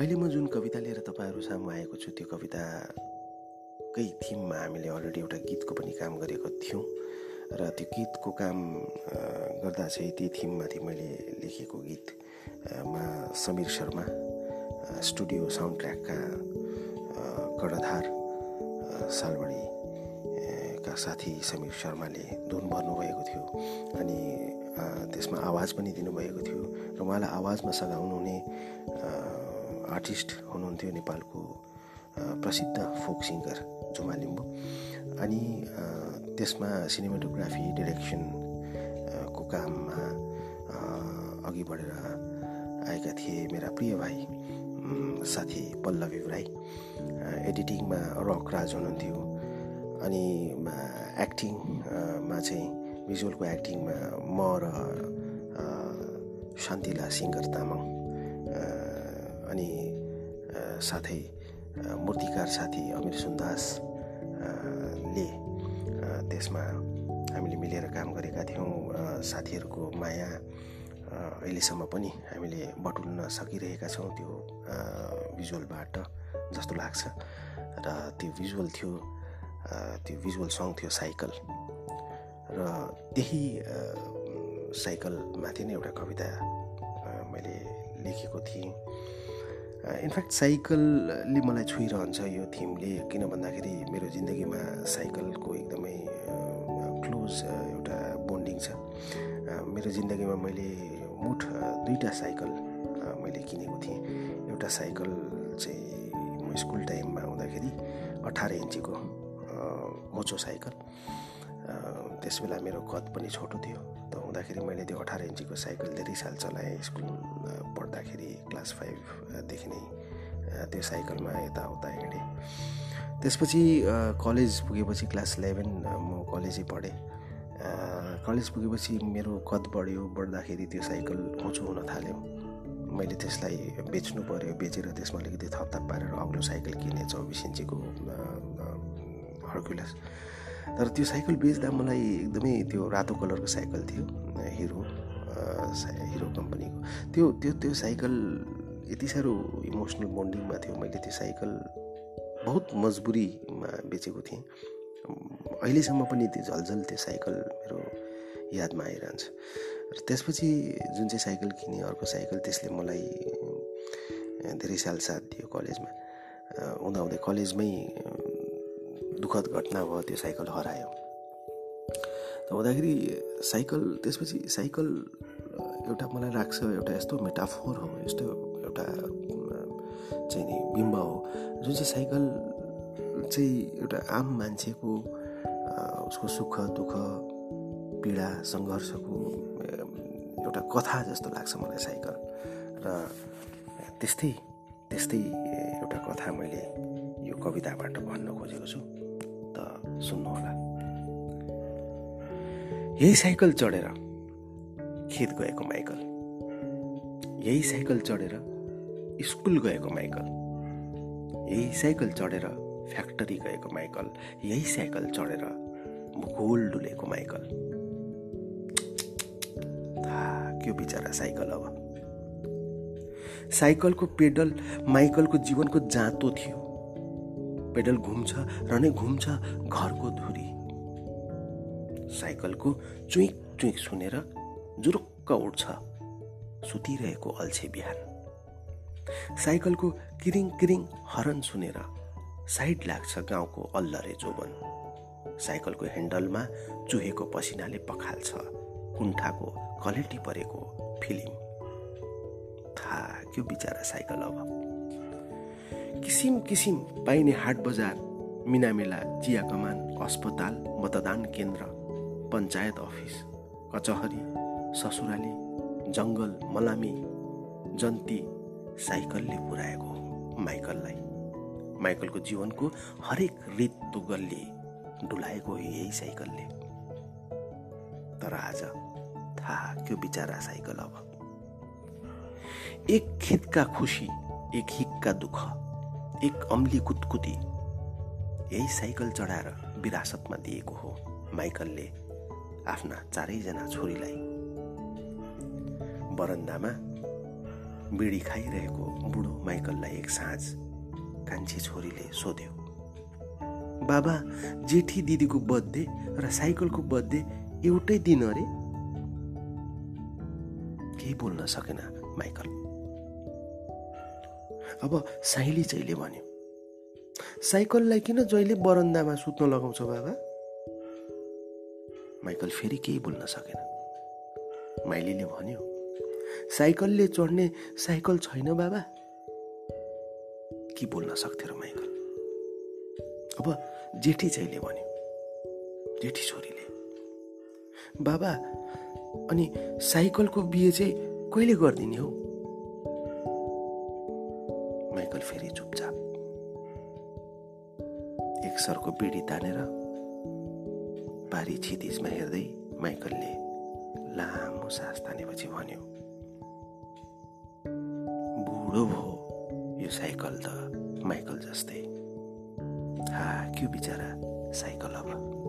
अहिले म जुन कविता लिएर तपाईँहरू सामु आएको छु त्यो कविताकै थिममा हामीले अलरेडी एउटा गीतको पनि काम गरेको थियौँ। र त्यो गीतको काम गर्दा चाहिँ त्यही थिममाथि मैले लेखेको गीतमा समीर शर्मा स्टुडियो साउन्ड ट्र्याकका कर्णधार सालबारीका साथी समीर शर्माले धुन भर्नुभएको थियो। अनि त्यसमा आवाज पनि दिनुभएको थियो। र उहाँलाई आवाजमा सघाउनु हुने आर्टिस्ट हुनुहुन्थ्यो नेपालको प्रसिद्ध फोक सिङ्गर झुमा लिम्बू। अनि त्यसमा सिनेमाटोग्राफी डिरेक्सन को काममा अघि बढेर आएका थिए मेरा प्रिय भाइ साथी पल्लवी राई। एडिटिङमा रक राज हुनुहुन्थ्यो। अनि एक्टिङमा चाहिँ भिजुअलको एक्टिङमा म र शान्तिला सिङ्गर तामाङ। अनि साथै मूर्तिकार साथी अमिर सुन्दासले त्यसमा हामीले मिलेर काम गरेका थियौँ। साथीहरूको माया अहिलेसम्म पनि हामीले बटुल्न सकिरहेका छौँ त्यो भिजुअलबाट जस्तो लाग्छ। र त्यो भिजुअल थियो त्यो भिजुअल सङ थियो साइकल। र त्यही साइकलमाथि नै एउटा कविता मैले लेखेको थिएँ। इनफ्याक्ट साइकलले मलाई छोइरहन्छ यो थिमले किन भन्दाखेरि मेरो जिन्दगीमा साइकलको एकदमै क्लोज एउटा बोन्डिङ छ। मेरो जिन्दगीमा मैले मुठ दुईवटा साइकल मैले किनेको थिएँ। एउटा साइकल चाहिँ म स्कुल टाइममा हुँदाखेरि अठार इन्चीको मोचो साइकल। त्यस बेला मेरो कद पनि छोटो थियो। हुँदाखेरि मैले त्यो अठार इन्चीको साइकल धेरै साल चलाएँ। स्कुल पढ्दाखेरि क्लास फाइभदेखि नै त्यो साइकलमा यताउता हिँडेँ। त्यसपछि कलेज पुगेपछि क्लास इलेभेन म कलेजै पढेँ। कलेज पुगेपछि मेरो कद बढ्यो बढ्दाखेरि त्यो साइकल उँचो हुन थाल्यो। मैले त्यसलाई बेच्नु पऱ्यो बेचेर त्यसमा अलिकति थपथाप पारेर अग्लो साइकल किने चौबिस इन्चीको हर्कुलस तर त्यो साइकल बेच्दा मलाई एकदमै त्यो रातो कलरको साइकल थियो हिरो हिरो कम्पनीको। त्यो त्यो त्यो साइकल यति साह्रो इमोसनल बोन्डिङमा थियो मैले त्यो साइकल बहुत मजबुरीमा बेचेको थिएँ। अहिलेसम्म पनि त्यो झलझल त्यो साइकल मेरो यादमा आइरहन्छ। र त्यसपछि जुन चाहिँ साइकल किनेँ अर्को साइकल त्यसले मलाई धेरै साल साथ दियो कलेजमा। हुँदा हुँदै कलेजमै दुःखद घटना भयो त्यो साइकल हरायो। हुँदाखेरि साइकल त्यसपछि साइकल एउटा मलाई लाग्छ एउटा यस्तो मेटाफोर हो यस्तो एउटा चाहिँ नि बिम्ब हो। जुन चाहिँ साइकल चाहिँ एउटा आम मान्छेको उसको सुख दुःख पीडा सङ्घर्षको एउटा कथा जस्तो लाग्छ मलाई साइकल। र त्यस्तै त्यस्तै एउटा कथा मैले यो कविताबाट भन्न खोजेको छु। सुन्नुहोला। यही साइकल चढेर खेत गएको माइकल। यही साइकल चढेर स्कुल गएको माइकल। यही साइकल चढेर फ्याक्ट्री गएको माइकल। यही साइकल चढेर भूगोल डुलेको माइकल। के बिचरा साइकल अब। साइकलको पेडल माइकलको जीवनको जाँतो थियो। पेडल घुम्छ र नै घुम्छ घरको धुरी। साइकलको चुइक चुइक सुनेर जुरुक्क उठ्छ सुतिरहेको अल्छे बिहान। साइकलको किरिङ किरिङ हरन सुनेर साइड लाग्छ गाउँको अल्लरे जोबन। साइकलको ह्यान्डलमा चुहेको पसिनाले पखाल्छ कुण्ठाको कलेटी परेको फिलिम। थाहा त्यो बिचरा साइकल अब? किसिम किसिम पाइने हाट बजार मिनामेला चिया कमान अस्पताल मतदान केन्द्र पञ्चायत अफिस कचहरी ससुराली जङ्गल मलामी जन्ती साइकलले पुऱ्याएको हो माइकललाई। माइकलको जीवनको हरेक रित्तो गल्ली डुलाएको यही साइकलले। तर आज थाहा त्यो बिचरा साइकल अब? एक खितका खुसी एक हिक्का दुःख। एक अम्ली कुतकुती यही साइकल चढाएर विरासतमा दिएको हो माइकलले आफ्ना चारैजना छोरीलाई। बरन्दामा बिडी खाइरहेको बुढो माइकललाई एक साँझ कान्छी छोरीले सोध्यो बाबा जेठी दिदीको बर्थडे र साइकलको बर्थडे एउटै दिन अरे? केही बोल्न सकेन माइकल। अब साइली चैले भन्यो साइकललाई किन जहिले बरन्दामा सुत्न लगाउँछ बाबा? माइकल फेरि केही बोल्न सकेन। माइलीले भन्यो साइकलले चढ्ने साइकल छैन बाबा। के बोल्न सक्थ्यो र माइकल? अब जेठी चाहिँले भन्यो जेठी छोरीले बाबा अनि साइकलको बिहे चाहिँ कहिले गरिदिने हो? सरको बिडी तानेर बारी छिदिजमा हेर्दै माइकलले लामो सास तानेपछि भन्यो बुढो भो यो साइकल त माइकल जस्तै। हा क्यों बिचरा साइकल अब?